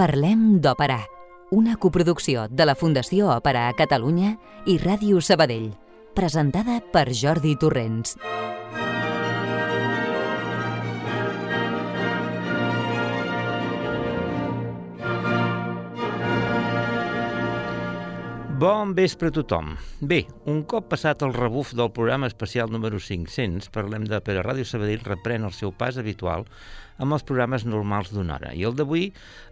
Parlem d'Òpera, una coproducció de la Fundació Òpera a Catalunya i Ràdio Sabadell, presentada per Jordi Torrents. Bon vespre a tothom. Bé, un cop passat el rebuf del programa especial número 500, parlem de Per a Ràdio Sabadell reprèn el seu pas habitual amb els programes normals d'una hora. I el d'avui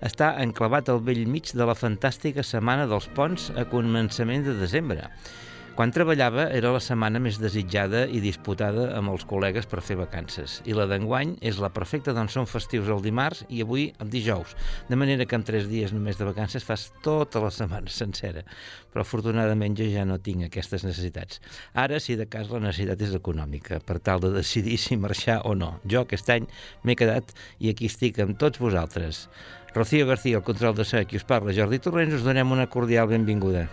està enclavat al vell mig de la fantàstica Setmana dels Ponts a començament de desembre. Quan treballava era la setmana més desitjada i disputada amb els col·legues per fer vacances. I la d'enguany és la perfecta d'on són festius el dimarts i avui el dijous. De manera que en tres dies només de vacances fas tota la setmana sencera. Però afortunadament jo ja no tinc aquestes necessitats. Ara, si de cas, la necessitat és econòmica, per tal de decidir si marxar o no. Jo aquest any m'he quedat i aquí estic amb tots vosaltres. Rocío García, el control de so, qui us parla, Jordi Torrents, us donem una cordial benvinguda.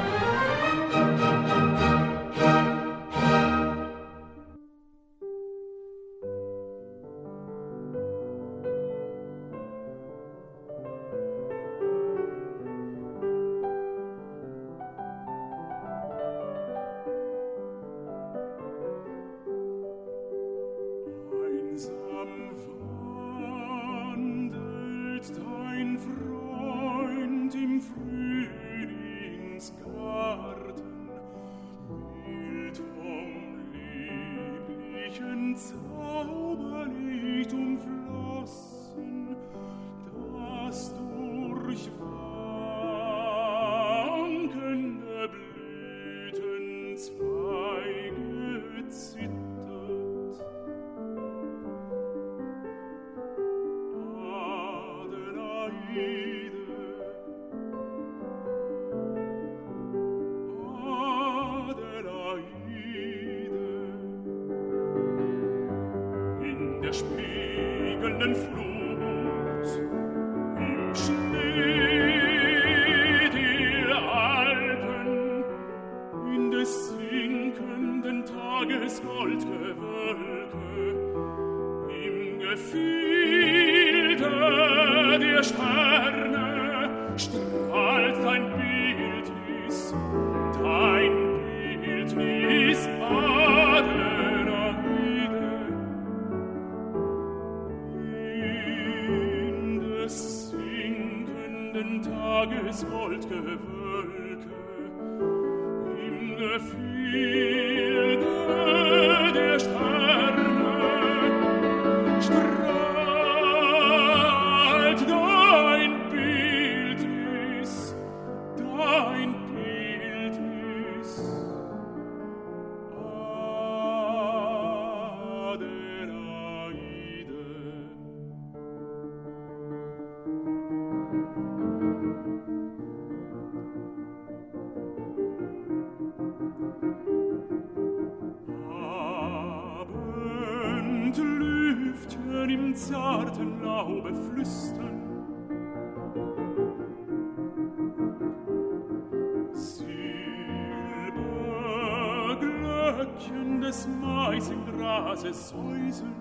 Flöckchen des Mais im Grase säuseln,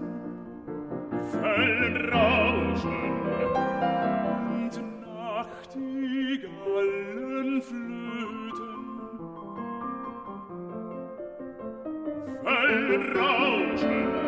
Fällen rauschen und Nachtigallen flöten. Fällen rauschen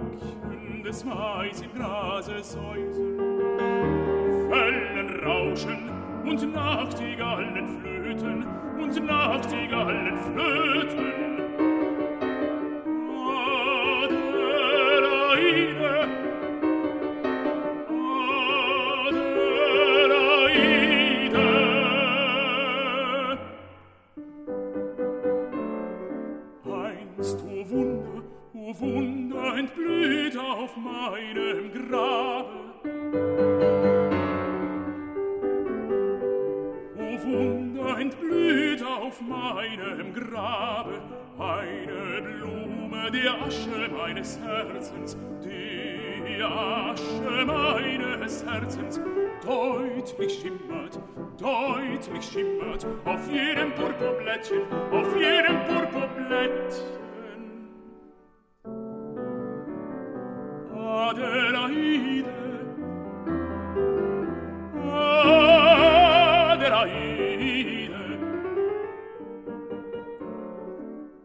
Fünkchen des Mais im Grase säuseln, Wellen rauschen und Nachtigallen flöten und Nachtigallen flöten. herzens deutlich schimmert, deutlich schimmert, auf jedem Purpurblättchen, auf jedem Purpurblättchen. Adelaide, Adelaide,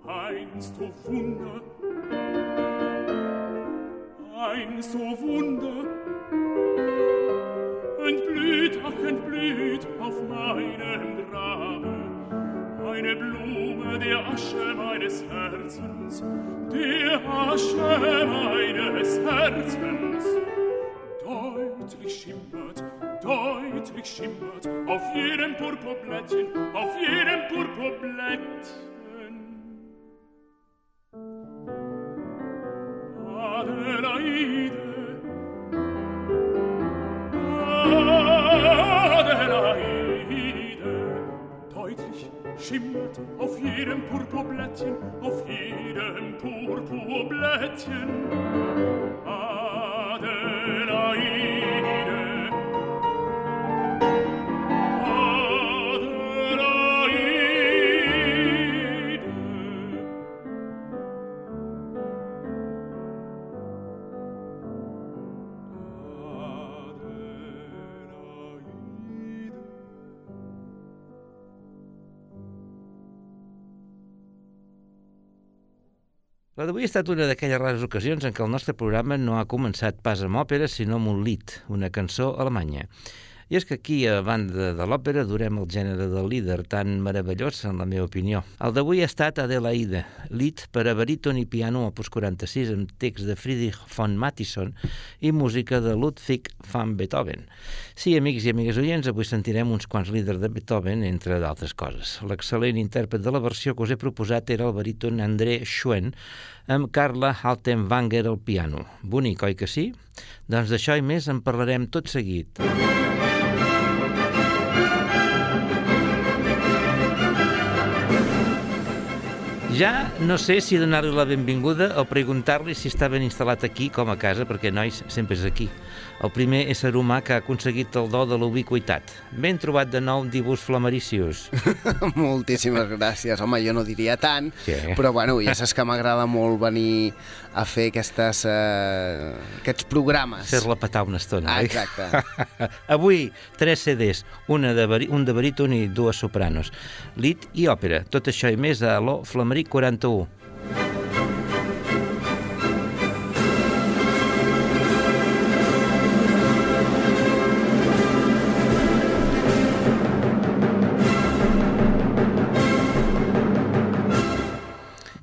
einst, o Wunder, einst, o Wunder, blüht, entblüht auf meinem Grabe. Eine Blume der Asche meines Herzens, der Asche meines Herzens. Deutlich schimmert, deutlich schimmert auf jedem Purpurblättchen, auf jedem Purpurblättchen. Gold, auf jedem Purpurblättchen, auf jedem Purpurblättchen. La d'avui ha estat una d'aquelles rares ocasions en què el nostre programa no ha començat pas amb òpera, sinó amb un lit, una cançó alemanya. I és que aquí, a banda de l'òpera, durem el gènere del líder, tan meravellós, en la meva opinió. El d'avui ha estat Adelaide, lit per a baríton i piano opus 46, amb text de Friedrich von Mattisson i música de Ludwig van Beethoven. Sí, amics i amigues oients, avui sentirem uns quants líders de Beethoven, entre d'altres coses. L'excel·lent intèrpret de la versió que us he proposat era el baríton André Schwen, amb Carla Haltenwanger al piano. Bonic, oi que sí? Doncs d'això i més en parlarem tot seguit. Ja no sé si donar-li la benvinguda o preguntar-li si està ben instal·lat aquí com a casa, perquè, nois, sempre és aquí. El primer ésser humà que ha aconseguit el do de l'ubiquitat. Ben trobat de nou, dibuix flamaricius. Moltíssimes gràcies. Home, jo no diria tant, sí. però bueno, ja saps que m'agrada molt venir a fer aquestes, uh, aquests programes. Fer-la petar una estona, ah, exacte. Avui, tres CDs, una de, un de baríton i dues sopranos. Lit i òpera. Tot això i més a l'O Flamaric 41.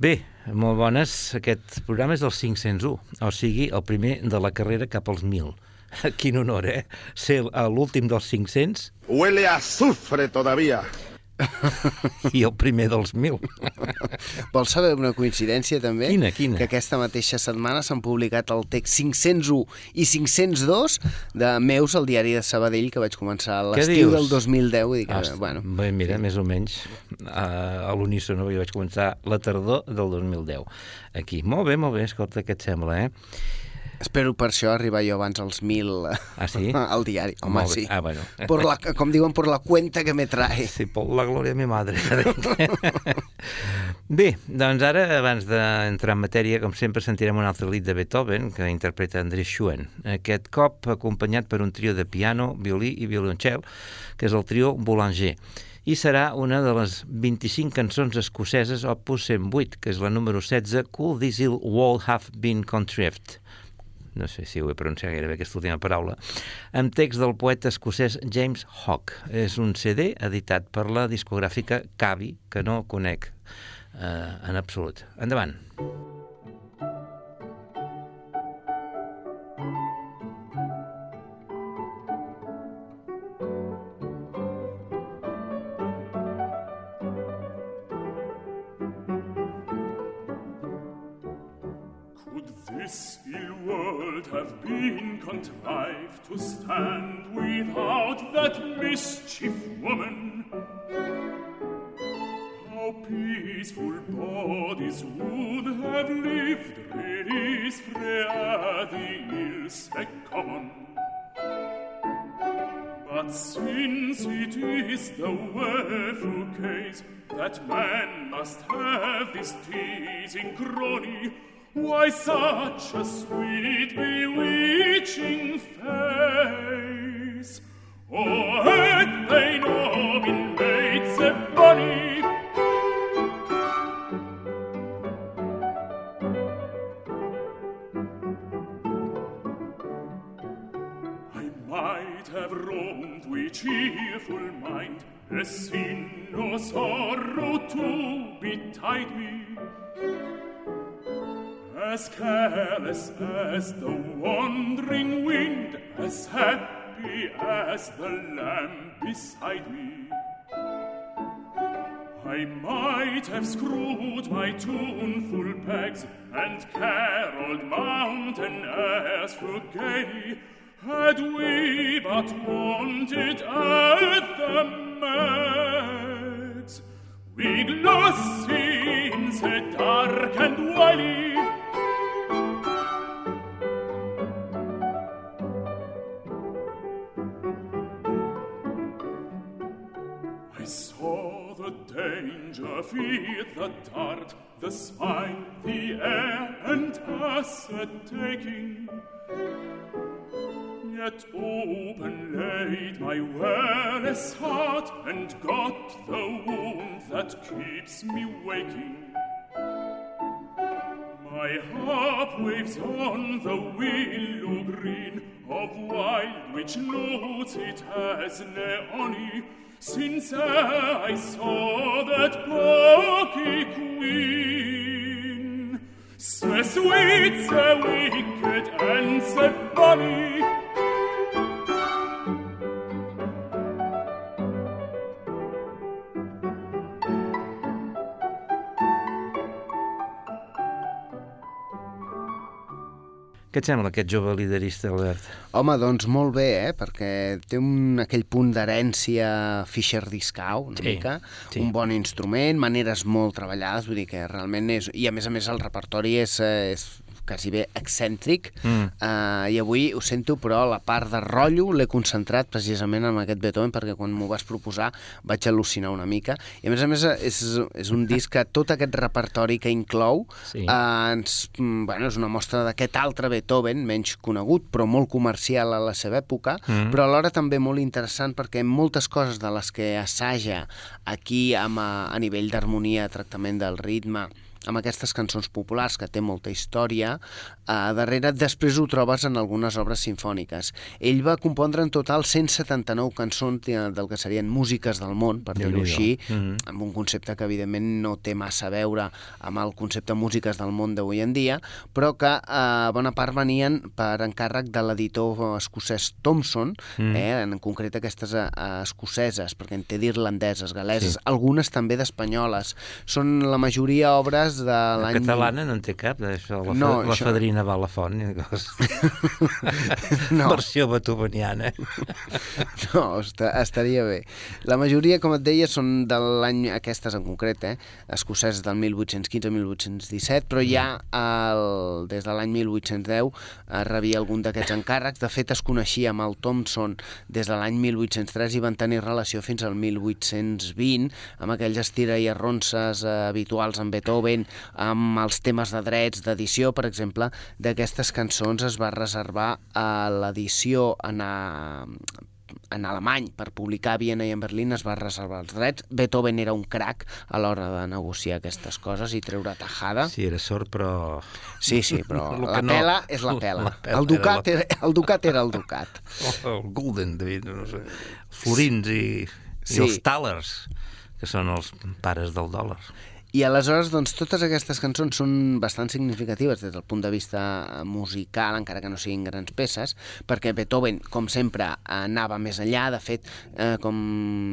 Bé, molt bones. Aquest programa és del 501, o sigui, el primer de la carrera cap als 1.000. Quin honor, eh? Ser l'últim dels 500. Huele a azufre todavía. I el primer dels mil. Vols saber una coincidència, també? Quina, quina? Que aquesta mateixa setmana s'han publicat el text 501 i 502 de Meus al diari de Sabadell, que vaig començar l'estiu del 2010. I dic, Host, bueno, bé, mira, sí. més o menys a, a l'unísono, jo vaig començar la tardor del 2010. Aquí. Molt bé, molt bé, escolta, què et sembla, eh? Espero per això arribar jo abans als 1.000 ah, sí? al diari. Home, sí. Ah, bueno. Por la, com diuen, por la cuenta que me trae. Sí, por la glòria de mi madre. Bé, doncs ara, abans d'entrar en matèria, com sempre, sentirem un altre lit de Beethoven, que interpreta André Schuen. Aquest cop acompanyat per un trio de piano, violí i violoncel, que és el trio Boulanger i serà una de les 25 cançons escoceses opus 108, que és la número 16, Could This Ill Wall Have Been Contrived? No sé si ho he pronunciat gairebé aquesta última paraula, amb text del poeta escocès James Hawke. És un CD editat per la discogràfica Cavi, que no conec eh, en absolut. Endavant. Endavant. Stand without that mischief woman. How peaceful bodies would have lived Freya the ills common. But since it is the woeful case that man must have this teasing crony, Why such a sweet bewitching face? Oh, had they not been made so bonny? I might have roamed with cheerful mind, a sin no sorrow to betide me. As careless as the wandering wind, as happy as the lamb beside me. I might have screwed my tuneful pegs and caroled mountain airs for gay, had we but wanted at the mags. We glossy in the dark and wily, feared the dart, the spine, the air, and us a taking. Yet open laid my wearless heart, and got the wound that keeps me waking. My harp waves on the willow green of wild which notes it has neoni, since I saw that poky queen. So sweet, so wicked, and so bonny, Què et sembla aquest jove liderista, Albert? Home, doncs molt bé, eh? perquè té un, aquell punt d'herència Fischer-Discau, una Sí, mica, sí. un bon instrument, maneres molt treballades, vull dir que realment és... I a més a més el repertori és, eh, és quasi bé excèntric, Mm. uh, i avui ho sento, però la part de rotllo l'he concentrat precisament en aquest Beethoven, perquè quan m'ho vas proposar vaig al·lucinar una mica, i a més a més és, és un disc que tot aquest repertori que inclou Sí. eh, ens, bueno, és una mostra d'aquest altre Beethoven, menys conegut, però molt comercial a la seva època, Mm. però alhora també molt interessant perquè moltes coses de les que assaja aquí amb, a, a nivell d'harmonia, tractament del ritme, amb aquestes cançons populars que té molta història, eh, darrere després ho trobes en algunes obres sinfòniques. Ell va compondre en total 179 cançons de- del que serien músiques del món, per dir-ho així, Mhm. amb un concepte que evidentment no té massa a veure amb el concepte músiques del món d'avui en dia, però que eh, bona part venien per encàrrec de l'editor escocès Thomson, Mm. eh, en concret aquestes eh, escoceses, perquè en té d'irlandeses, galeses, Sí. algunes també d'espanyoles. Són la majoria obres de La l'any... catalana no en té cap, això, la, No, no, la això- fadrina va a la font. No. Versió beethoveniana. No, esta, estaria bé. La majoria, com et deia, són de l'any, aquestes en concret, eh? escoceses del 1815-1817, però ja el, des de l'any 1810 eh, rebia algun d'aquests encàrrecs. De fet, es coneixia amb el Thomson des de l'any 1803 i van tenir relació fins al 1820 amb aquells estira i arronses eh, habituals en Beethoven, amb els temes de drets d'edició, per exemple, d'aquestes cançons es va reservar a l'edició en, a, en alemany per publicar a Viena i en Berlín es va reservar els drets. Beethoven era un crac a l'hora de negociar aquestes coses i treure tajada. Sí, era sort, però... Sí, sí, però la no- pela és la pela. la pela El ducat era era, el ducat era el ducat. El Gulden, David, no sé, florins i, Sí. i els tàlers, que són els pares del dòlar. I aleshores, doncs, totes aquestes cançons són bastant significatives des del punt de vista musical, encara que no siguin grans peces, perquè Beethoven, com sempre, anava més enllà. De fet, eh, com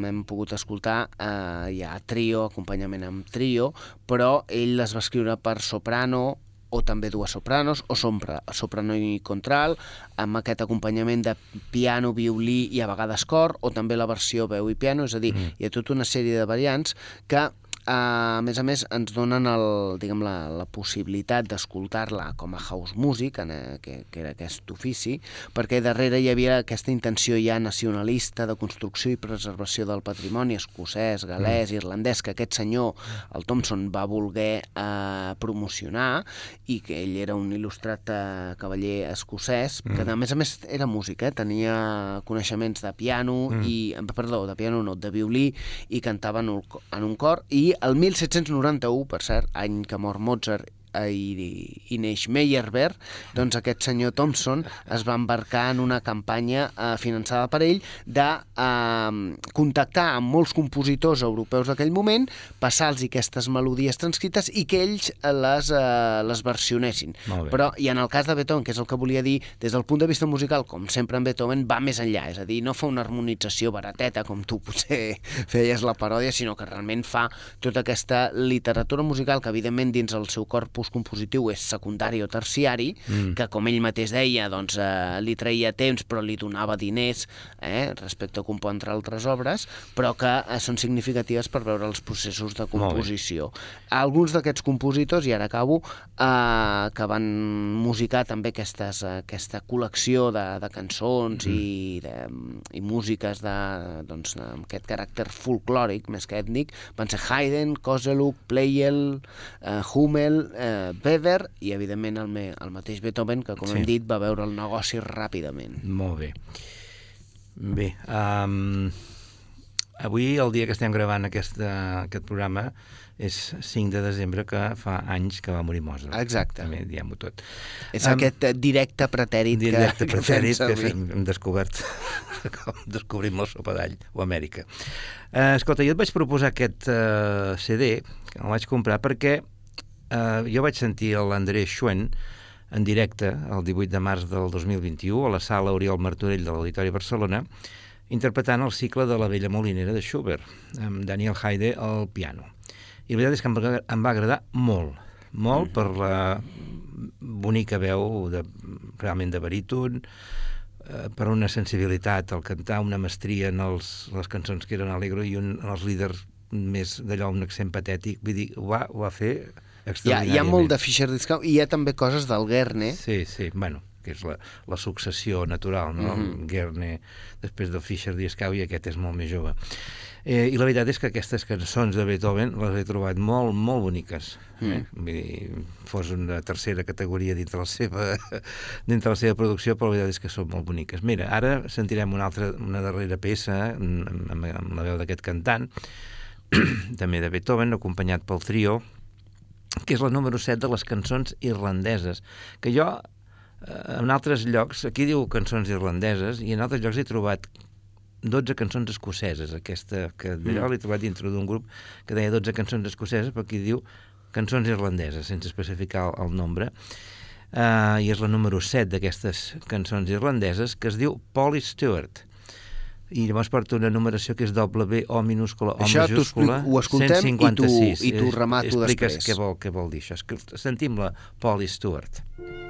hem pogut escoltar, eh, hi ha trio, acompanyament amb trio, però ell les va escriure per soprano, o també dues sopranos, o sompra, soprano i contral, amb aquest acompanyament de piano, violí i a vegades cor, o també la versió veu i piano, és a dir, mm. hi ha tota una sèrie de variants que a més a més, ens donen el, diguem, la, la possibilitat d'escoltar-la com a house music, en, eh, que, que era aquest ofici, perquè darrere hi havia aquesta intenció ja nacionalista de construcció i preservació del patrimoni escocès, galès, mm. irlandès, que aquest senyor, el Thompson, va voler eh, promocionar i que ell era un il·lustrat eh, cavaller escocès, mm. que a més a més era músic, eh? tenia coneixements de piano mm. i, perdó, de piano no, de violí i cantava en un, en un cor i el 1791, per cert, any que mor Mozart i, i neix Meyerbeer, doncs aquest senyor Thompson es va embarcar en una campanya eh, finançada per ell de eh, contactar amb molts compositors europeus d'aquell moment, passar-los aquestes melodies transcrites i que ells les, eh, les versionessin. Però, i en el cas de Beethoven, que és el que volia dir, des del punt de vista musical, com sempre en Beethoven, va més enllà, és a dir, no fa una harmonització barateta, com tu potser feies la paròdia, sinó que realment fa tota aquesta literatura musical que, evidentment, dins el seu corpus tipus compositiu és secundari o terciari, mm. que com ell mateix deia, doncs eh, li treia temps però li donava diners eh, respecte a compondre altres obres, però que eh, són significatives per veure els processos de composició. Alguns d'aquests compositors, i ara acabo, eh, que van musicar també aquestes, aquesta col·lecció de, de cançons mm. i, de, i músiques de, doncs, amb aquest caràcter folclòric més que ètnic, van ser Haydn, Koseluk, Pleyel, eh, Hummel, eh, eh, Weber i, evidentment, el, me, el mateix Beethoven, que, com sí. hem dit, va veure el negoci ràpidament. Molt bé. Bé, um, avui, el dia que estem gravant aquest, aquest programa, és 5 de desembre, que fa anys que va morir Mozart. Exacte. També diem-ho tot. És um, aquest directe pretèrit directe que, pretèrit que, que hem descobert, com descobrim el sopadall, o Amèrica. Uh, escolta, jo et vaig proposar aquest uh, CD, que el vaig comprar perquè eh, jo vaig sentir l'André Schwen en directe el 18 de març del 2021 a la sala Oriol Martorell de l'Auditori Barcelona interpretant el cicle de la vella molinera de Schubert amb Daniel Haide al piano. I la veritat és que em va, agradar molt, molt mm. per la bonica veu de, realment de baríton, eh, per una sensibilitat al cantar, una mestria en els, les cançons que eren alegro i un, en els líders més d'allò, un accent patètic, vull dir, ho va, ho va fer hi ha, hi ha molt de Fischer-Dieskau i hi ha també coses del Gerne. Sí, sí, bueno, que és la, la successió natural, no? Mm -hmm. Gerne, després del Fischer-Dieskau, i aquest és molt més jove. Eh, I la veritat és que aquestes cançons de Beethoven les he trobat molt, molt boniques. Eh? Mm. Vull dir, fos una tercera categoria dintre la seva, dintre la seva producció, però la veritat és que són molt boniques. Mira, ara sentirem una altra, una darrera peça amb, amb, amb la veu d'aquest cantant, també de Beethoven, acompanyat pel trio, que és la número 7 de les cançons irlandeses, que jo eh, en altres llocs, aquí diu cançons irlandeses, i en altres llocs he trobat 12 cançons escoceses, aquesta que d'allò mm. l'he trobat dintre d'un grup que deia 12 cançons escoceses, però aquí diu cançons irlandeses, sense especificar el, el nombre, uh, i és la número 7 d'aquestes cançons irlandeses, que es diu Polly Stewart i llavors porta una numeració que és doble B o minúscula o això majúscula ho escoltem 156. i tu remato Expliques després. què vol, què vol dir això. Sentim la Polly Stewart. charming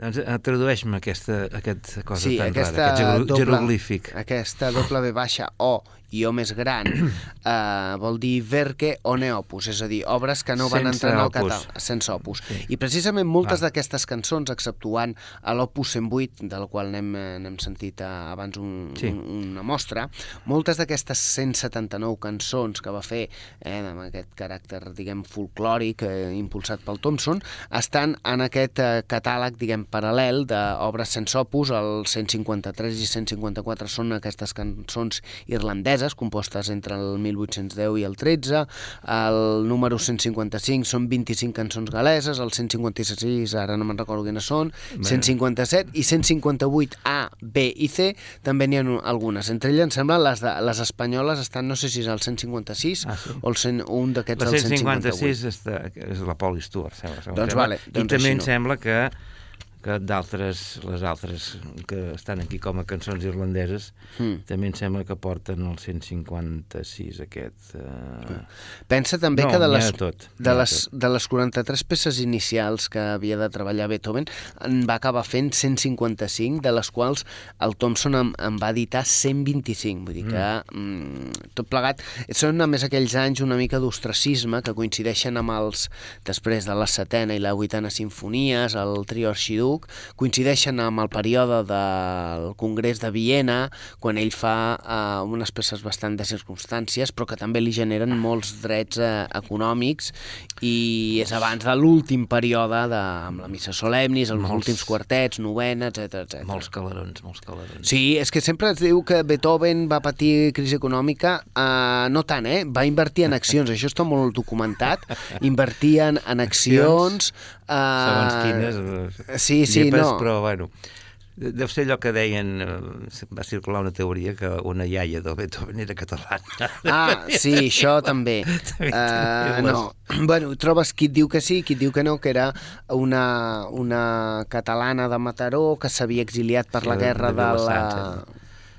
Doncs eh, tradueix-me aquesta, aquesta cosa Sí, tan aquesta rara, aquest doble, jeroglífic. aquesta doble V baixa O i O més gran eh, vol dir verque o neopus, és a dir, obres que no van Sense entrar en el català, sense opus. Sí. I precisament moltes d'aquestes cançons, exceptuant a l'opus 108, del qual n'hem eh, n'hem sentit eh, abans un, Sí. un, una mostra, moltes d'aquestes 179 cançons que va fer eh, amb aquest caràcter, diguem, folclòric eh, impulsat pel Thompson, estan en aquest eh, catàleg, diguem, paral·lel d'obres sense opus, el 153 i 154 són aquestes cançons irlandeses, compostes entre el 1810 i el 13, el número 155 són 25 cançons galeses, el 156, ara no me'n recordo quines són, 157 i 158 A, B i C, també n'hi ha algunes. Entre elles, em sembla, les, de, les espanyoles estan, no sé si és el 156 Ah, sí? o el 100, un d'aquests La el 158. 156 està, és la Pauli Stewart, sembla. Doncs vale, I doncs també així em no. sembla que que d'altres, les altres que estan aquí com a cançons irlandeses, Mm. també em sembla que porten el 156 aquest. Eh... Pensa també No, que de les, de tot, de, les, de les 43 peces inicials que havia de treballar Beethoven, en va acabar fent 155, de les quals el Thompson en, en va editar 125. Vull dir que, mm, tot plegat, són a més aquells anys una mica d'ostracisme que coincideixen amb els, després de la setena i la vuitena sinfonies, el trio arxiduc, coincideixen amb el període del Congrés de Viena, quan ell fa eh, unes peces bastant de circumstàncies, però que també li generen molts drets eh, econòmics i és abans de l'últim període de, amb la missa solemnis, els Molts- últims quartets, novenes, etc etc. Molts calarons, molts calarons. Sí, és que sempre es diu que Beethoven va patir crisi econòmica, uh, no tant, eh? Va invertir en accions, això està molt documentat, invertien en accions... Uh, Segons quines... eh, Sí, sí, llepes, no. Però, bueno, de- deu ser allò que deien, eh, va circular una teoria que una iaia del Beethoven era catalana. Ah, sí, això també. També Uh, no. Bueno, trobes qui et diu que sí, qui et diu que no, que era una, una catalana de Mataró que s'havia exiliat per Sí, la de- guerra de de, Vilassar, la...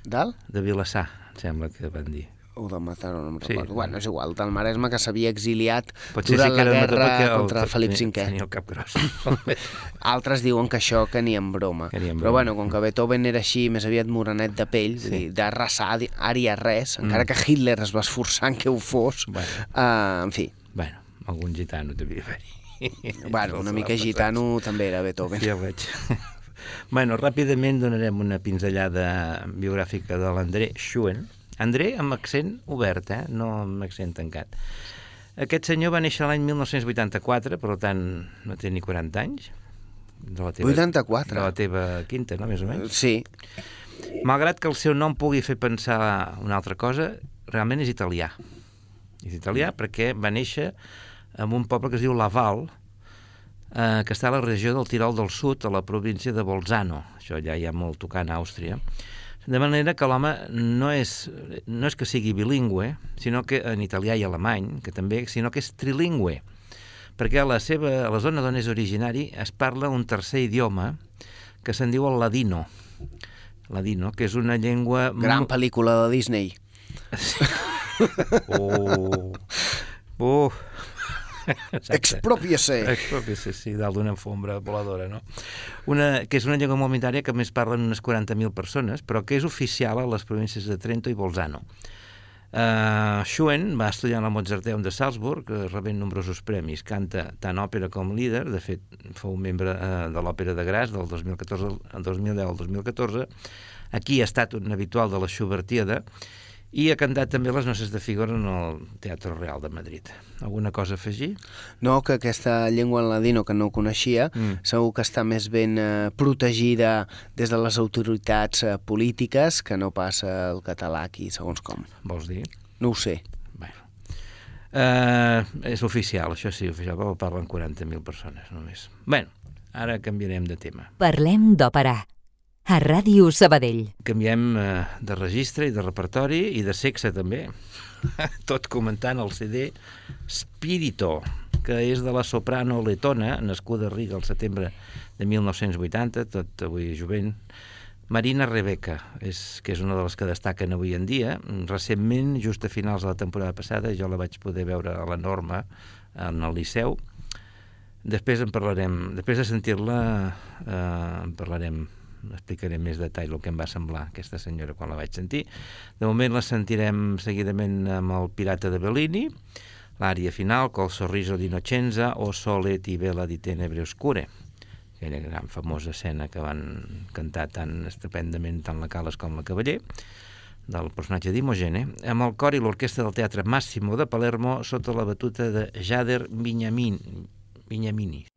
Del? De Vilassar, em sembla que van dir. O de Mataró, no em Sí. recordo. Bueno, és igual, del Maresme que s'havia exiliat Potser durant sí que la guerra el- contra Felip V. Tenia el cap gros. Altres diuen que això, que ni en broma. Que ni en Però broma. bueno, com que Beethoven era així, més aviat morenet de pell, sí. dir, de raçar, di- ària res, encara que Hitler es va esforçar en que ho fos, Mm. Bueno. uh, en fi, bueno, algun gitano devia haver-hi. bueno, una mica gitano també era Beethoven. Ja ho veig. bueno, ràpidament donarem una pinzellada biogràfica de l'André Schuen. André amb accent obert, eh? no amb accent tancat. Aquest senyor va néixer l'any 1984, per tant no té ni 40 anys. De la teva, 84. De la teva quinta, no?, més o menys. Sí, Malgrat que el seu nom pugui fer pensar una altra cosa, realment és italià. És italià perquè va néixer en un poble que es diu Laval, eh, que està a la regió del Tirol del Sud, a la província de Bolzano. Això ja hi ha molt tocant a Àustria. De manera que l'home no és, no és que sigui bilingüe, sinó que en italià i alemany, que també, sinó que és trilingüe, perquè a la, seva, a la zona d'on és originari es parla un tercer idioma que se'n diu el ladino. Ladino, que és una llengua... gran mo- pel·lícula de Disney. Oh! Oh! Exacte. Expropiase! Expropi, sí, dalt d'una alfombra voladora, no? Una, que és una llengua molt minoritària que més parlen unes 40.000 persones, però que és oficial a les províncies de Trento i Bolzano. Uh, Schuen va estudiar a la Mozarteum de Salzburg, uh, rebent nombrosos premis. Canta tant òpera com líder, de fet, fou membre uh, de l'Òpera de Graz del 2014, al 2010 al 2014. Aquí ha estat un habitual de la Schubertiada i ha cantat també les noces de Figaro en el Teatre Real de Madrid. Alguna cosa a afegir? No, que aquesta llengua en ladino que no coneixia, Mm. segur que està més ben eh, protegida des de les autoritats eh, polítiques que no passa el català aquí, segons com. Vols dir? No ho sé. Bueno. Uh, és oficial, això sí, oficial, però parlen 40.000 persones només. bueno, Ara canviarem de tema. Parlem d'òpera. A Ràdio Sabadell. Canviem eh, de registre i de repertori i de sexe també. Tot comentant el CD Spirito, que és de la soprano letona, nascuda a Riga el setembre de 1980, tot avui jovent, Marina Rebecca, és, que és una de les que destaquen avui en dia. Recentment, just a finals de la temporada passada, jo la vaig poder veure a la Norma, en el Liceu, Després en parlarem, després de sentir-la eh, en parlarem, explicaré més detall el que em va semblar aquesta senyora quan la vaig sentir. De moment la sentirem seguidament amb el Pirata de Bellini, l'àrea final, Col sorriso d'Innocenza o Sole ti vela di tenebre oscure, aquella gran famosa escena que van cantar tan estupendament tant la Cales com la Cavaller, del personatge d'Imogene, amb el cor i l'orquestra del Teatre Massimo de Palermo sota la batuta de Jader Binyamin, Vinyamini.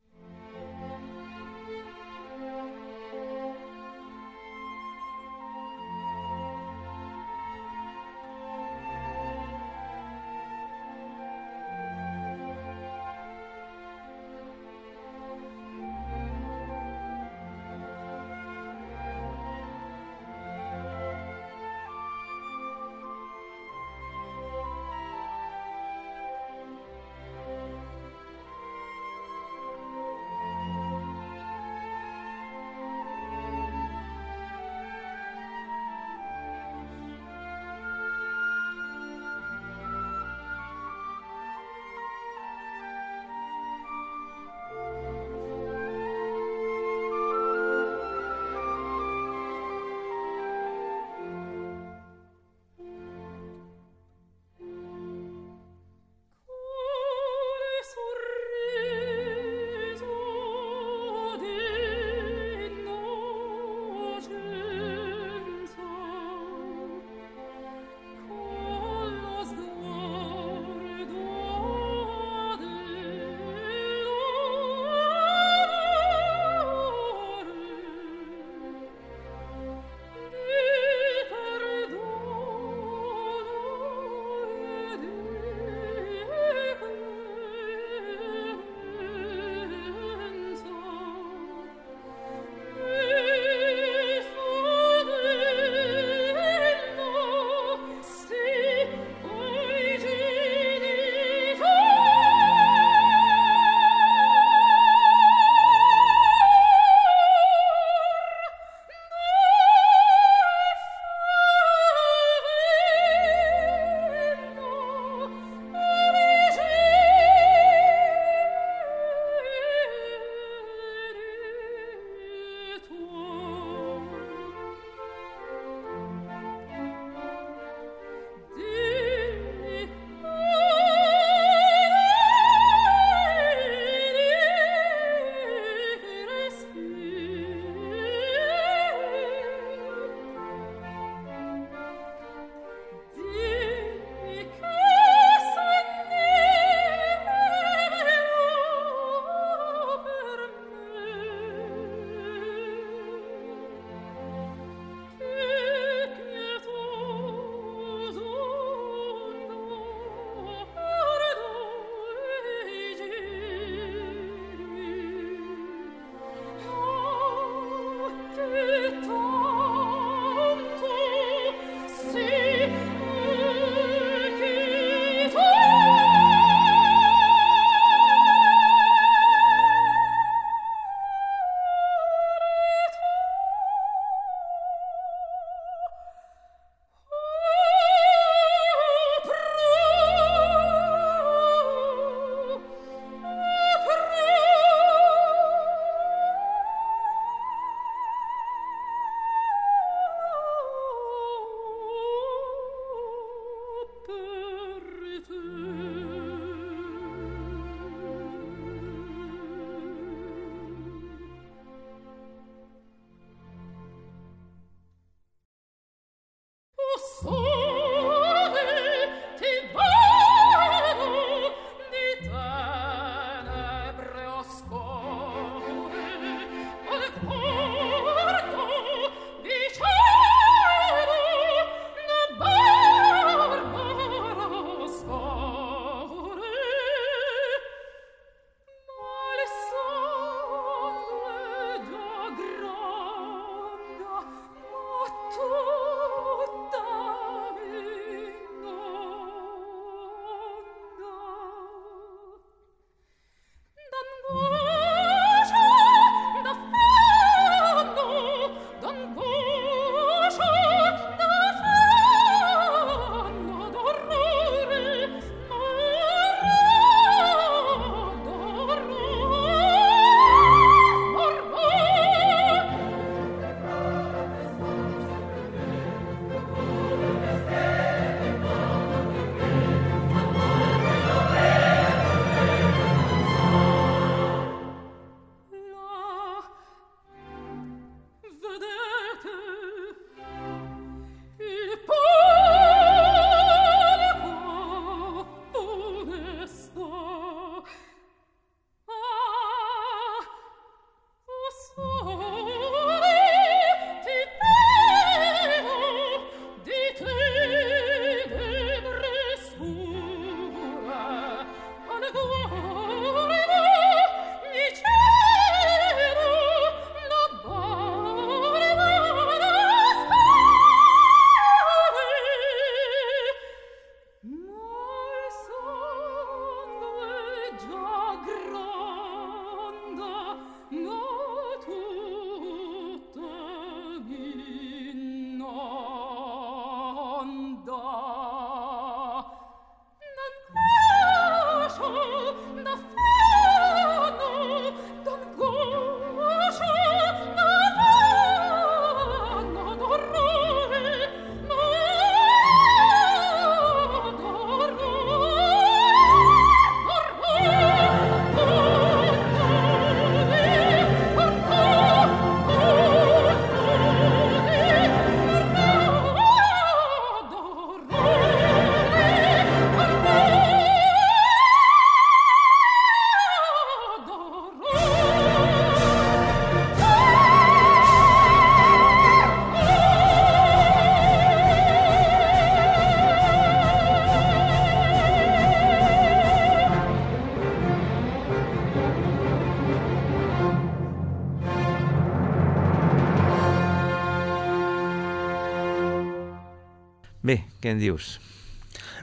Què en dius?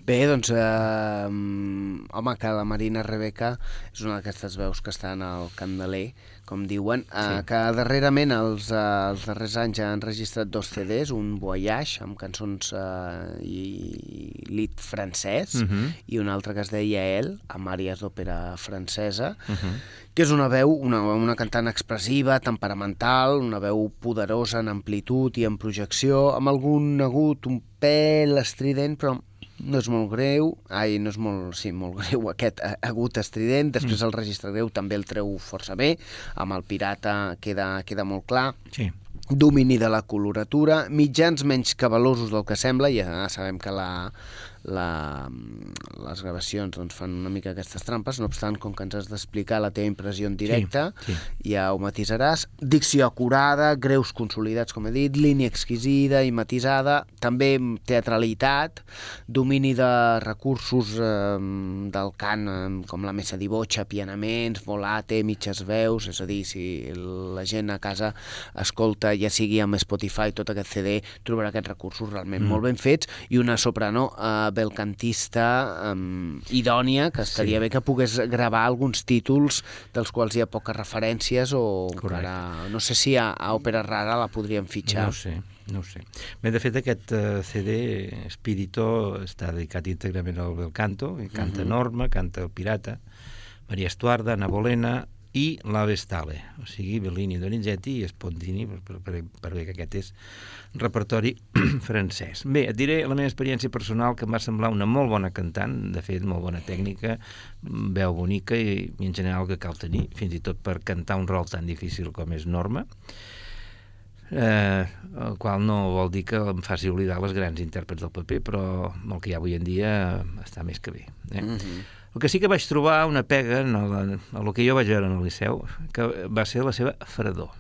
Bé, doncs, eh, home, que la Marina Rebeca és una d'aquestes veus que estan al Candeler, com diuen, eh, Sí. que darrerament, els, eh, els darrers anys, ja han registrat dos CDs, un Voyage, amb cançons eh, i lit francès, Mhm. i un altre que es deia El, amb àries d'òpera francesa, Mhm. Que és una veu, una, una cantant expressiva, temperamental, una veu poderosa en amplitud i en projecció, amb algun agut, un pèl estrident, però no és molt greu, ai, no és molt, sí, molt greu aquest eh, agut estrident, després el registre greu també el treu força bé, amb el pirata queda, queda molt clar, Sí. domini de la coloratura, mitjans menys cabalosos del que sembla, ja sabem que la, la, les gravacions doncs, fan una mica aquestes trampes, no obstant, com que ens has d'explicar la teva impressió en directe, sí. ja ho matisaràs. Dicció acurada, greus consolidats, com he dit, línia exquisida i matisada, també teatralitat, domini de recursos eh, del cant, eh, com la messa di boccia, pianaments, volate, mitges veus, és a dir, si la gent a casa escolta, ja sigui amb Spotify, tot aquest CD, trobarà aquests recursos realment mm. molt ben fets, i una soprano eh, belcantista eh, idònia, que estaria Sí. bé que pogués gravar alguns títols dels quals hi ha poques referències o Correcte. encara... No sé si a, a Òpera Rara la podríem fitxar. No sé, no ho sé. Bé, de fet, aquest uh, CD, Espírito, està dedicat íntegrament al bel canto, i canta Norma, canta el Pirata, Maria Estuarda, Ana Bolena i la Vestale, o sigui, Bellini, Donizetti i Spontini, per, per, per, que aquest és repertori francès. Bé, et diré la meva experiència personal, que em va semblar una molt bona cantant, de fet, molt bona tècnica, veu bonica i, i en general que cal tenir, fins i tot per cantar un rol tan difícil com és Norma, eh, el qual no vol dir que em faci oblidar les grans intèrprets del paper, però el que hi ha avui en dia està més que bé. Eh? Mm -hmm. El que sí que vaig trobar una pega en el, en el que jo vaig veure en el Liceu, que va ser la seva fredor.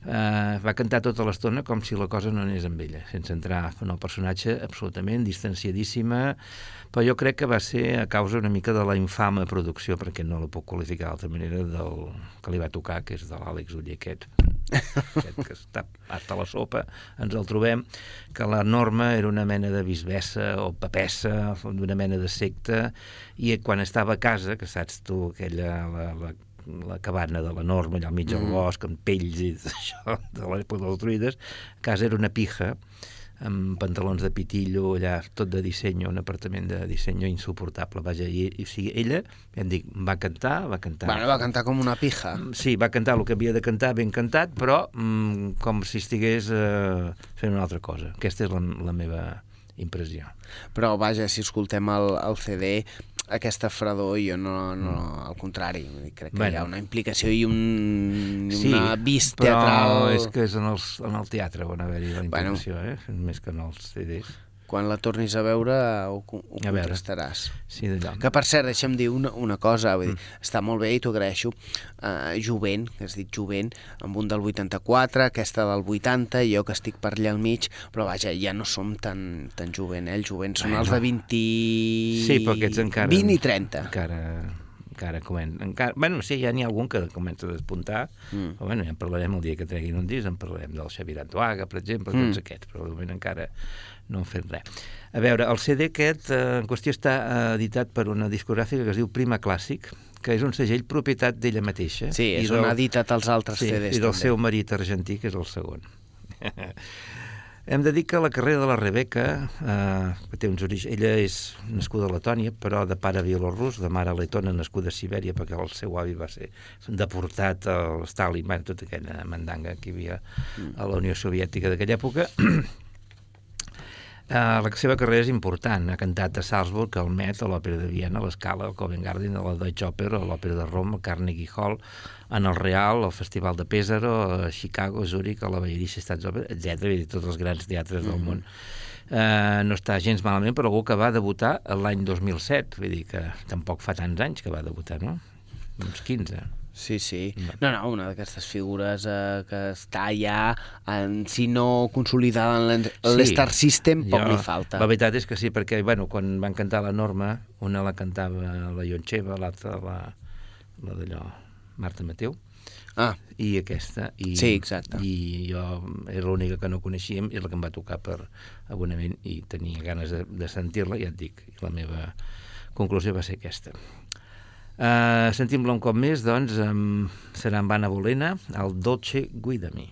Uh, va cantar tota l'estona com si la cosa no anés amb ella, sense entrar en el personatge absolutament distanciadíssima, però jo crec que va ser a causa una mica de la infama producció, perquè no la puc qualificar d'altra manera, del que li va tocar, que és de l'Àlex Uller aquest, aquest que està hasta la sopa, ens el trobem, que la norma era una mena de bisbessa o papessa, d'una mena de secta, i quan estava a casa, que saps tu, aquella, la, la la cabana de la norma, allà al mig del bosc, amb pells i això, de l'època dels druides, a casa era una pija, amb pantalons de pitillo, allà tot de disseny, un apartament de disseny insuportable, vaja, i, i o sigui, ella, ja em dic, va cantar, va cantar... Bueno, va cantar com una pija. Sí, va cantar el que havia de cantar, ben cantat, però mm, com si estigués eh, fent una altra cosa. Aquesta és la, la meva impressió. Però, vaja, si escoltem el, el CD, aquesta fredor jo no, no al contrari, vull dir, crec que Bueno. hi ha una implicació i un, una vis teatral... és que és en, els, en el teatre on haver-hi la Bueno. implicació, eh? més que en els CDs. Quan la tornis a veure ho, ho A veure. contrastaràs. Sí. Que, per cert, deixa'm dir una, una cosa, vull dir, Mm. està molt bé i t'ho agraeixo. Uh, jovent, que has dit jovent, amb un del 84, aquesta del 80, i jo que estic per allà al mig, però vaja, ja no som tan, tan jovent, eh? El jovent són Bueno. els de 20... Sí, però aquests encara... 20 i 30. Encara, encara comença. Encara, bueno, sí, ja n'hi ha algun que comença a despuntar, mm. però bueno, ja en parlarem el dia que treguin un disc, en parlarem del Xavier Antoaga, per exemple, Mm. tots aquests, però de moment encara no han fet res. A veure, el CD aquest eh, en qüestió està eh, editat per una discogràfica que es diu Prima Clàssic, que és un segell propietat d'ella mateixa. Sí, és i on ha editat els altres sí, CDs i del també. seu marit argentí, que és el segon. Hem de dir que la carrera de la Rebeca, eh, que té uns orígens... Ella és nascuda a Letònia, però de pare bielorrus, de mare letona, nascuda a Sibèria, perquè el seu avi va ser deportat a Stalin, bueno, tota aquella mandanga que hi havia a la Unió Soviètica d'aquella època. Uh, la seva carrera és important. Ha cantat a Salzburg, al Met, a l'Òpera de Viena, a l'Escala, al Covent Garden, a la Deutsche Oper, a l'Òpera de Roma, al Carnegie Hall, en el Real, al Festival de Pésaro, a Chicago, a Zurich, a la Bayerische Staatsoper, etc. I tots els grans teatres del món. Uh, no està gens malament per algú que va debutar l'any 2007, vull dir que tampoc fa tants anys que va debutar, no? Uns 15. Sí, sí. No, no, una d'aquestes figures eh, que està ja, en, si no consolidada en l'en- Sí. l'Star System, poc Jo- li falta. La veritat és que sí, perquè bueno, quan van cantar la Norma, una la cantava la Ioncheva, l'altra la, la d'allò, Marta Mateu, Ah, i aquesta. I, Sí, exacte. I jo és l'única que no coneixíem, és la que em va tocar per abonament i tenia ganes de, de sentir-la, ja et dic, i la meva conclusió va ser aquesta. Uh, Sentim-la un cop més, doncs, amb Anna Bolena, el Dolce Guidami.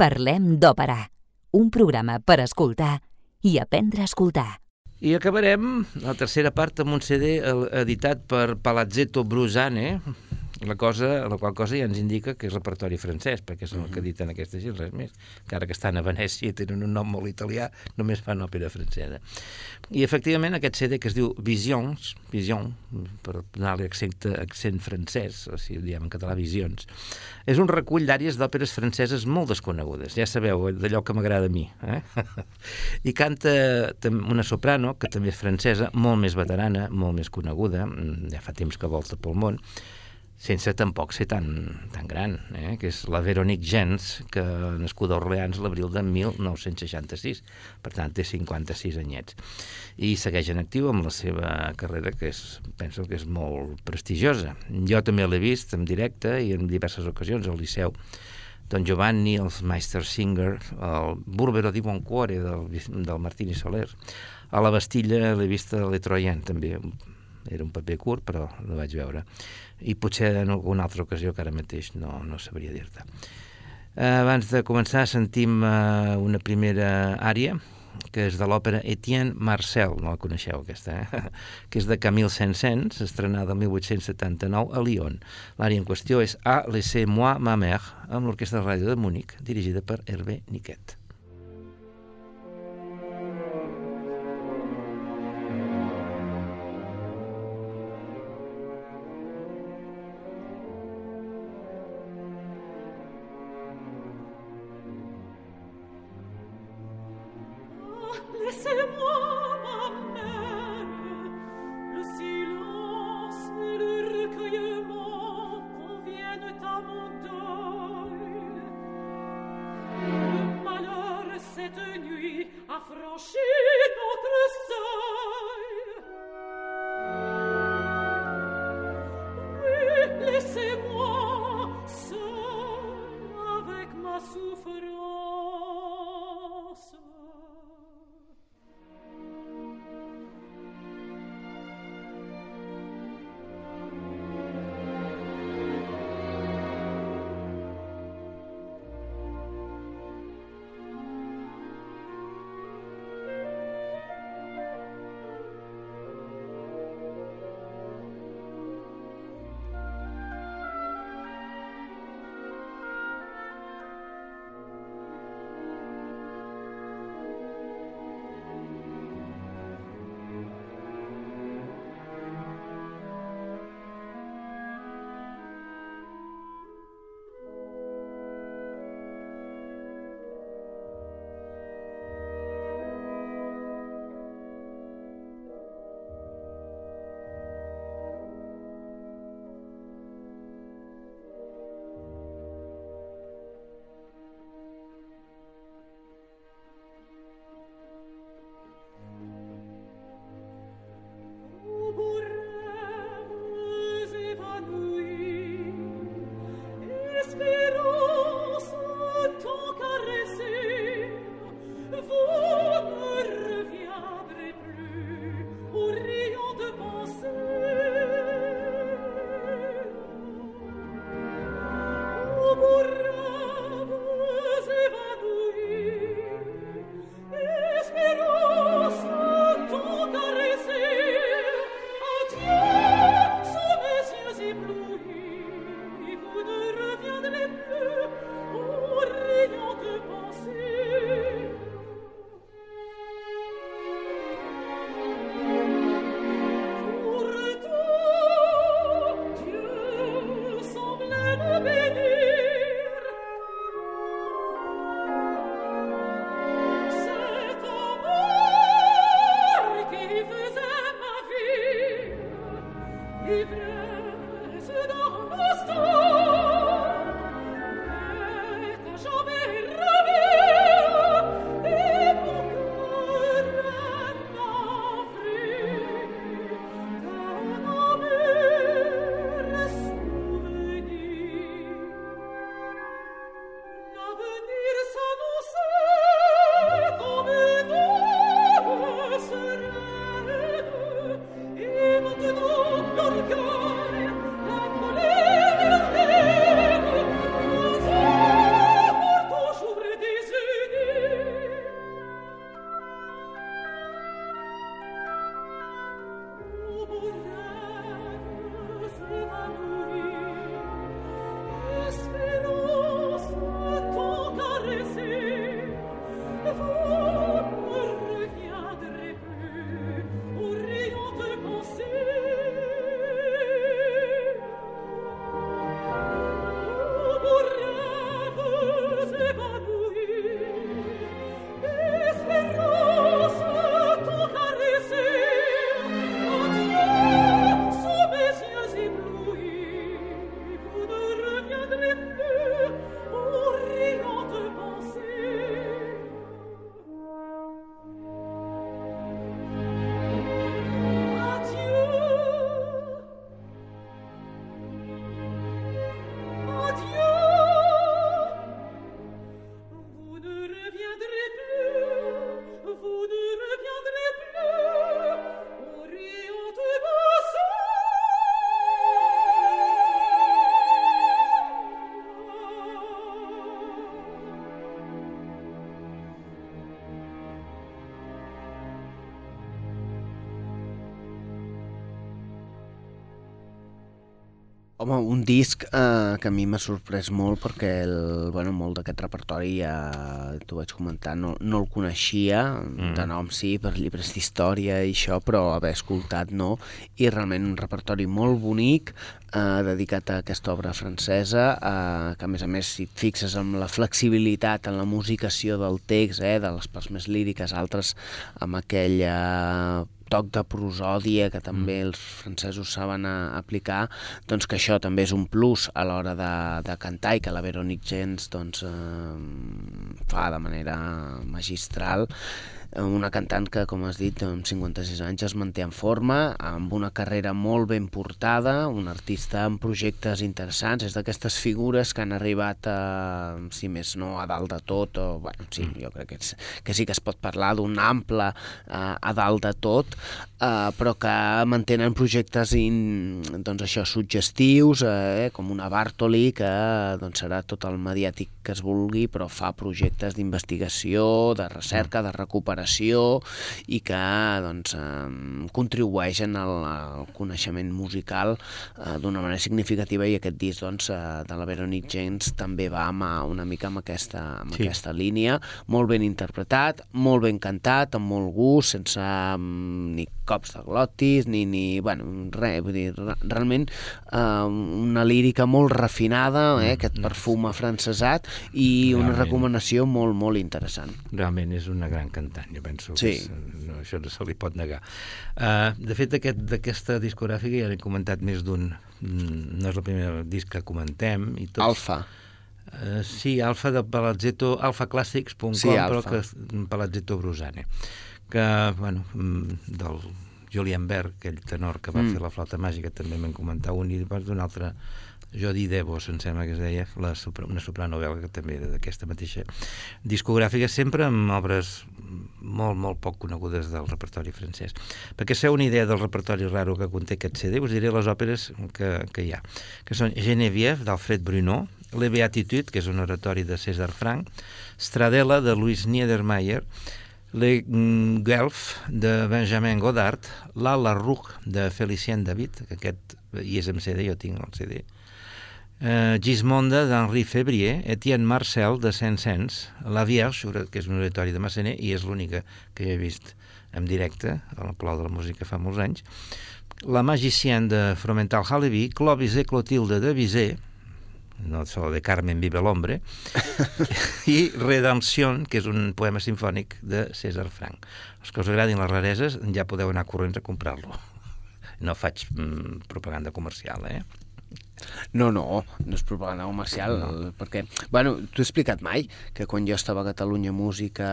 Parlem d'òpera, un programa per escoltar i aprendre a escoltar. I acabarem la tercera part amb un CD editat per Palazzetto Brusane, La, cosa, la qual cosa ja ens indica que és repertori francès, perquè és el que editen aquesta gent, res més. Encara que estan a Venècia i tenen un nom molt italià, només fan òpera francesa. I efectivament aquest CD que es diu Visions, Vision, per donar-li accent, accent francès, o si ho diem en català, Visions, és un recull d'àries d'òperes franceses molt desconegudes, ja sabeu, d'allò que m'agrada a mi. Eh? I canta una soprano, que també és francesa, molt més veterana, molt més coneguda, mm, ja fa temps que volta pel món, sense tampoc ser tan, tan gran, eh? que és la Veronique Gens, que nascuda a Orleans l'abril de 1966, per tant té 56 anyets, i segueix en actiu amb la seva carrera, que és, penso que és molt prestigiosa. Jo també l'he vist en directe i en diverses ocasions al Liceu, Don Giovanni, els Meister Singer, el Burbero di Boncuore del, del Martini Soler, a la Bastilla l'he vist a l'Etroyen també, era un paper curt, però no vaig veure. I potser en alguna altra ocasió que ara mateix no, no sabria dir-te. Abans de començar sentim eh, una primera àrea, que és de l'òpera Etienne Marcel, no la coneixeu aquesta, eh? que és de Camille Saint-Saëns, estrenada el 1879 a Lyon. L'àrea en qüestió és A laissez-moi ma mère, amb l'Orquestra de Ràdio de Múnich, dirigida per Hervé Niquet. give Home, un disc eh, que a mi m'ha sorprès molt perquè el, bueno, molt d'aquest repertori ja t'ho vaig comentar, no, no el coneixia, mm. de nom sí, per llibres d'història i això, però haver escoltat no, i realment un repertori molt bonic, eh, dedicat a aquesta obra francesa, eh, que a més a més si et fixes amb la flexibilitat en la musicació del text, eh, de les parts més líriques, altres amb aquella toc de prosòdia que també mm. els francesos saben a, aplicar, doncs que això també és un plus a l'hora de, de cantar i que la Veronique Gens doncs, eh, fa de manera magistral una cantant que, com has dit, amb 56 anys es manté en forma, amb una carrera molt ben portada, un artista amb projectes interessants, és d'aquestes figures que han arribat, a, si més no, a dalt de tot, o, bueno, sí, mm. jo crec que, és, que sí que es pot parlar d'un ample uh, a dalt de tot, uh, però que mantenen projectes in, doncs això, suggestius, eh, com una Bartoli, que doncs, serà tot el mediàtic que es vulgui, però fa projectes d'investigació, de recerca, de recuperació, preparació i que doncs, eh, contribueixen al, al coneixement musical eh, d'una manera significativa i aquest disc doncs, eh, de la Veronique James també va amb, una mica amb aquesta, amb sí. aquesta línia, molt ben interpretat, molt ben cantat, amb molt gust, sense um, ni cops de glotis, ni, ni bueno, res, vull dir, realment eh, una lírica molt refinada, eh, aquest mm, perfum afrancesat i realment. una recomanació molt, molt interessant. Realment és una gran cantant jo penso sí. que no, això no se li pot negar. Uh, de fet, d'aquesta aquest, discogràfica ja n'he comentat més d'un, no és el primer disc que comentem. I tots, Alfa. Uh, sí, Alfa de Palazzetto, alfaclassics.com, sí, però que Palazzetto Brusane, que, bueno, mm, del Julian Berg, aquell tenor que va mm. fer la flauta màgica, també m'en comentar un, i d'un altre Jodi Devos, em sembla que es deia, la, una soprano belga que també d'aquesta mateixa discogràfica, sempre amb obres molt, molt poc conegudes del repertori francès. Perquè seu una idea del repertori raro que conté aquest CD, us diré les òperes que, que hi ha, que són Geneviève, d'Alfred Bruno, Le Beatitude, que és un oratori de César Frank, Stradella, de Louis Niedermayer, Le Guelph, de Benjamin Godard, La La de Felicien David, que aquest hi és en CD, jo tinc el CD, eh, Gismonda d'Henri Février, Etienne Marcel de Saint-Saëns, La Vierge, que és un oratori de Massaner, i és l'única que he vist en directe, al Palau de la Música fa molts anys, La Magicienne de Fromental Halevi, Clovis et Clotilde de Bizet, no solo de Carmen vive l'hombre, i Redemption, que és un poema sinfònic de César Frank. Els que us agradin les rareses ja podeu anar corrents a comprar-lo. No faig mm, propaganda comercial, eh? No, no, no és propaganda comercial, no. perquè, bueno, t'ho he explicat mai, que quan jo estava a Catalunya Música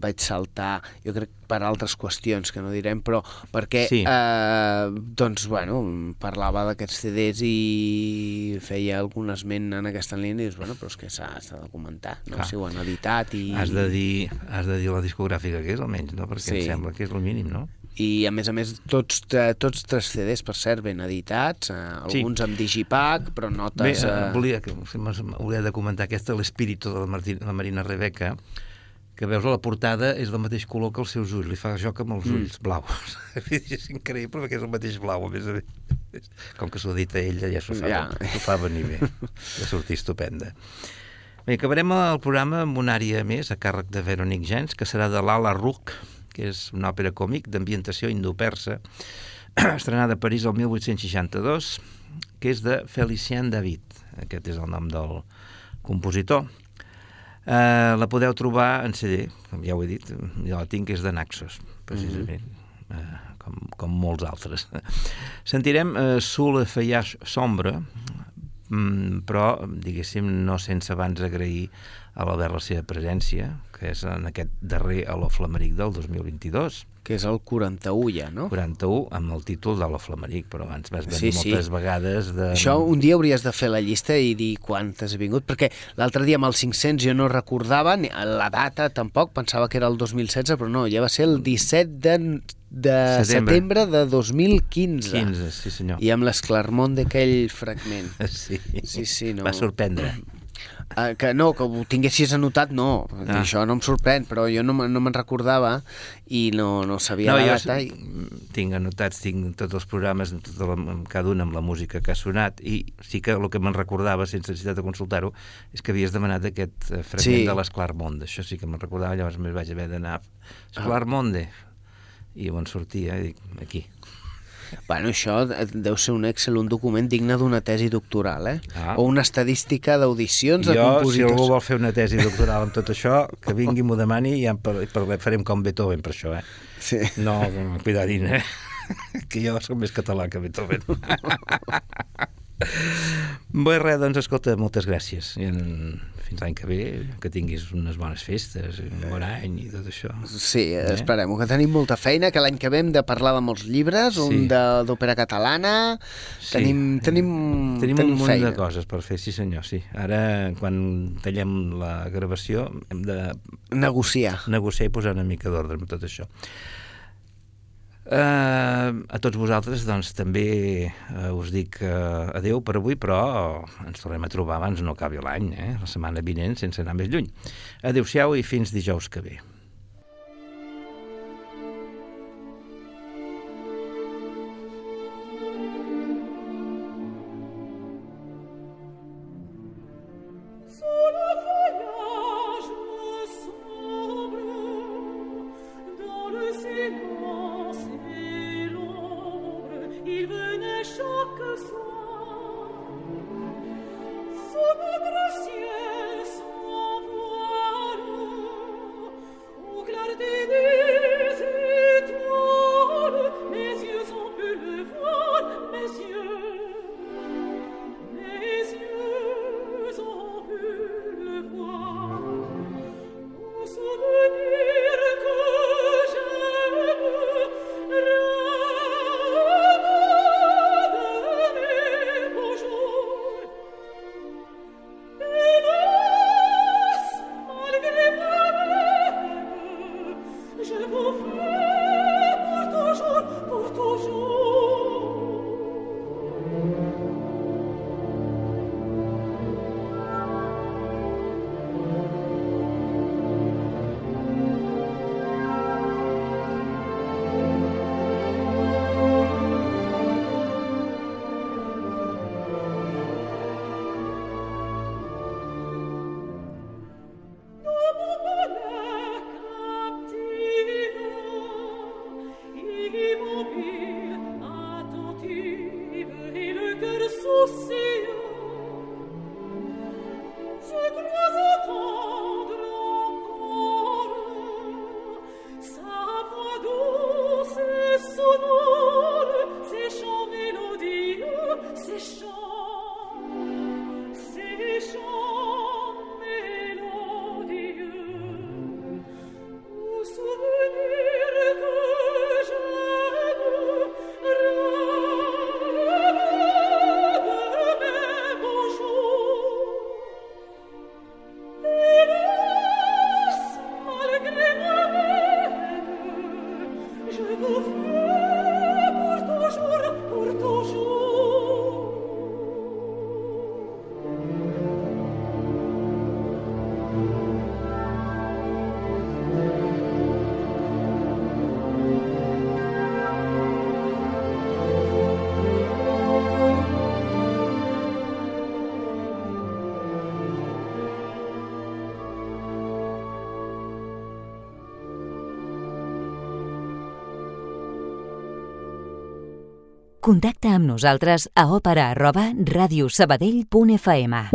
vaig saltar, jo crec per altres qüestions que no direm, però perquè, sí. eh, doncs, bueno, parlava d'aquests CDs i feia algun esment en aquesta línia i dius, bueno, però és que s'ha de comentar, no? Clar. si ho han editat i... Has de, dir, has de dir la discogràfica que és, almenys, no? Perquè sí. em sembla que és el mínim, no? I a més a més tots, tots tres CDs per cert ben editats, eh, alguns sí. amb digipack però notes... Bé, eh... volia, que, volia de comentar aquesta l'espíritu de la, Martina, la Marina Rebeca que veus a la portada és del mateix color que els seus ulls, li fa joc amb els mm. ulls blaus. és increïble perquè és el mateix blau, a més a més. Com que s'ho ha dit a ella, ja s'ho fa, ja. fa venir bé. Ja sortir estupenda. Bé, acabarem el programa amb una àrea més a càrrec de Veronique Gens, que serà de l'Ala Ruc, que és una òpera còmic d'ambientació indopersa, estrenada a París el 1862, que és de Felicien David. Aquest és el nom del compositor. Eh, la podeu trobar en CD, com ja ho he dit, jo la tinc, que és de Naxos, precisament, mm -hmm. eh, com, com molts altres. Sentirem eh, Sous Feuillage Sombre, mm, però, diguéssim, no sense abans agrair a l'Albert la seva presència, que és en aquest darrer a l'Oflameric del 2022. Que és el 41 ja, no? 41, amb el títol de l'Oflameric, però abans vas venir sí, moltes sí. vegades de... Això un dia hauries de fer la llista i dir quantes he vingut, perquè l'altre dia amb els 500 jo no recordava ni la data tampoc, pensava que era el 2016, però no, ja va ser el 17 de de setembre. setembre de 2015. 15, sí senyor. I amb l'esclarmont d'aquell fragment. Sí, sí, sí no. va sorprendre. Uh, que no, que ho tinguessis anotat, no. Ah. Això no em sorprèn, però jo no, no me'n recordava i no, no sabia No, la data. I... tinc anotats, tinc tots els programes, amb tota la, amb cada un amb la música que ha sonat, i sí que el que me'n recordava, sense necessitat de consultar-ho, és que havies demanat aquest eh, fragment Sí. de l'Esclar Monde. Això sí que me'n recordava, llavors més vaig haver d'anar Esclar Ah. Monde. I on sortia, dic, aquí. Bueno, això deu ser un Excel, un document digne d'una tesi doctoral, eh? Ah. O una estadística d'audicions de jo, si compositors. algú vol fer una tesi doctoral amb tot això, que vingui m'ho demani i ja parlem, farem com Beethoven per això, eh? Sí. No, cuidadín, eh? que jo sóc més català que Beethoven. Bé, res, doncs, escolta, moltes gràcies. I en... fins l'any que ve, que tinguis unes bones festes, un bon any i tot això. Sí, esperem que tenim molta feina, que l'any que ve hem de parlar de molts llibres, Sí. un d'òpera catalana... Sí. Tenim, tenim, Tenim, un munt feina. de coses per fer, sí senyor, sí. Ara, quan tallem la gravació, hem de Negociar. negociar i posar una mica d'ordre amb tot això. Uh, a tots vosaltres, doncs, també uh, us dic uh, adeu per avui, però ens tornem a trobar abans no acabi l'any, eh? la setmana vinent, sense anar més lluny. Adéu-siau i fins dijous que ve. Contacta amb nosaltres a òpera arroba radiosabadell.fm.